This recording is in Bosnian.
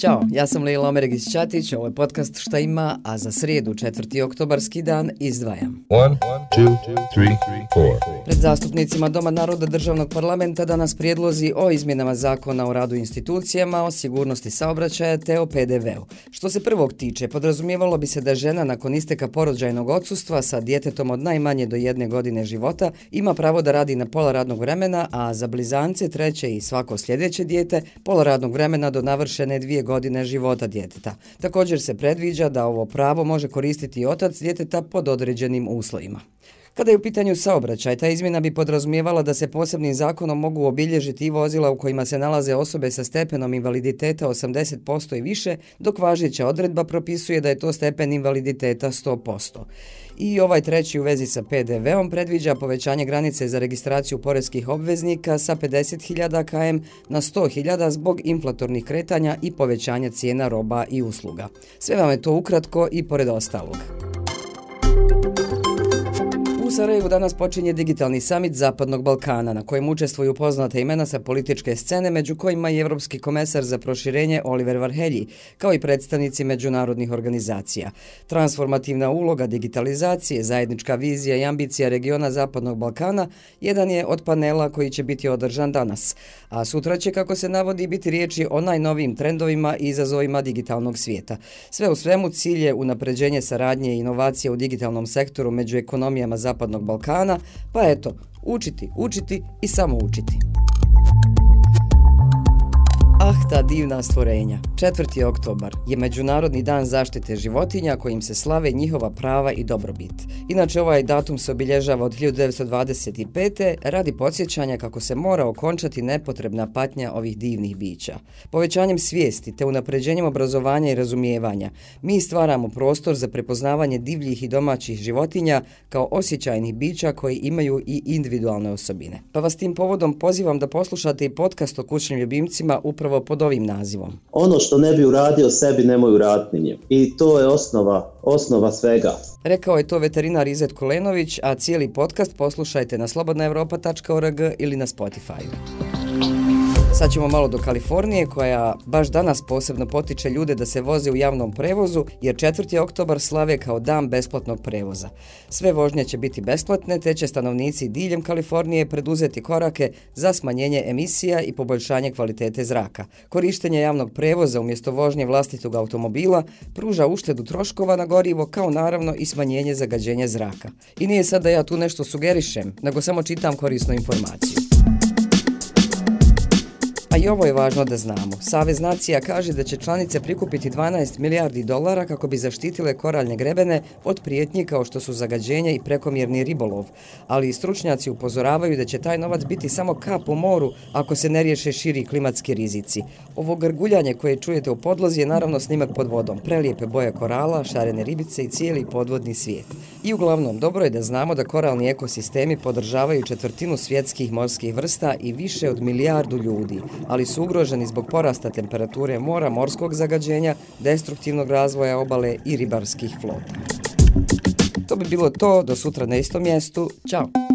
Ćao, ja sam Lila Omeregić-Ćatić, ovo je podcast Šta ima, a za srijedu, 4. oktobarski dan, izdvajam. One, two, three, Pred zastupnicima Doma naroda državnog parlamenta danas prijedlozi o izmjenama zakona o radu institucijama, o sigurnosti saobraćaja te o PDV-u. Što se prvog tiče, podrazumijevalo bi se da žena nakon isteka porođajnog odsustva sa djetetom od najmanje do jedne godine života ima pravo da radi na pola radnog vremena, a za blizance, treće i svako sljedeće dijete, pola radnog vremena do navršene dvije godine godine života djeteta. Također se predviđa da ovo pravo može koristiti otac djeteta pod određenim uslovima. Kada je u pitanju saobraćaj, ta izmjena bi podrazumijevala da se posebnim zakonom mogu obilježiti i vozila u kojima se nalaze osobe sa stepenom invaliditeta 80% i više, dok važeća odredba propisuje da je to stepen invaliditeta 100%. I ovaj treći u vezi sa PDV-om predviđa povećanje granice za registraciju poreskih obveznika sa 50.000 km na 100.000 zbog inflatornih kretanja i povećanja cijena roba i usluga. Sve vam je to ukratko i pored ostalog. Sarajevu danas počinje digitalni samit Zapadnog Balkana, na kojem učestvuju poznate imena sa političke scene, među kojima i Evropski komesar za proširenje Oliver Varhelji, kao i predstavnici međunarodnih organizacija. Transformativna uloga digitalizacije, zajednička vizija i ambicija regiona Zapadnog Balkana jedan je od panela koji će biti održan danas. A sutra će, kako se navodi, biti riječi o najnovijim trendovima i izazovima digitalnog svijeta. Sve u svemu cilje unapređenje saradnje i inovacije u digitalnom sektoru među ekonomijama Zapadnog Zapadnog Balkana, pa eto, učiti, učiti i samo učiti. Ta divna stvorenja. 4. oktobar je Međunarodni dan zaštite životinja kojim se slave njihova prava i dobrobit. Inače, ovaj datum se obilježava od 1925. radi podsjećanja kako se mora okončati nepotrebna patnja ovih divnih bića. Povećanjem svijesti te unapređenjem obrazovanja i razumijevanja, mi stvaramo prostor za prepoznavanje divljih i domaćih životinja kao osjećajnih bića koji imaju i individualne osobine. Pa vas tim povodom pozivam da poslušate i podcast o kućnim ljubimcima upravo upravo pod ovim nazivom. Ono što ne bi uradio sebi, nemoj uraditi I to je osnova, osnova svega. Rekao je to veterinar Izet Kolenović, a cijeli podcast poslušajte na slobodnaevropa.org ili na Spotify. Sad ćemo malo do Kalifornije koja baš danas posebno potiče ljude da se voze u javnom prevozu jer 4. oktobar slave kao dan besplatnog prevoza. Sve vožnje će biti besplatne te će stanovnici diljem Kalifornije preduzeti korake za smanjenje emisija i poboljšanje kvalitete zraka. Korištenje javnog prevoza umjesto vožnje vlastitog automobila pruža uštedu troškova na gorivo kao naravno i smanjenje zagađenja zraka. I nije sad da ja tu nešto sugerišem, nego samo čitam korisnu informaciju. I ovo je važno da znamo. Savez nacija kaže da će članice prikupiti 12 milijardi dolara kako bi zaštitile koraljne grebene od prijetnji kao što su zagađenje i prekomjerni ribolov. Ali i stručnjaci upozoravaju da će taj novac biti samo kap u moru ako se ne riješe širi klimatski rizici. Ovo grguljanje koje čujete u podlozi je naravno snimak pod vodom. Prelijepe boje korala, šarene ribice i cijeli podvodni svijet. I uglavnom, dobro je da znamo da koralni ekosistemi podržavaju četvrtinu svjetskih morskih vrsta i više od milijardu ljudi ali su ugroženi zbog porasta temperature mora, morskog zagađenja, destruktivnog razvoja obale i ribarskih flota. To bi bilo to, do sutra na istom mjestu. Ćao!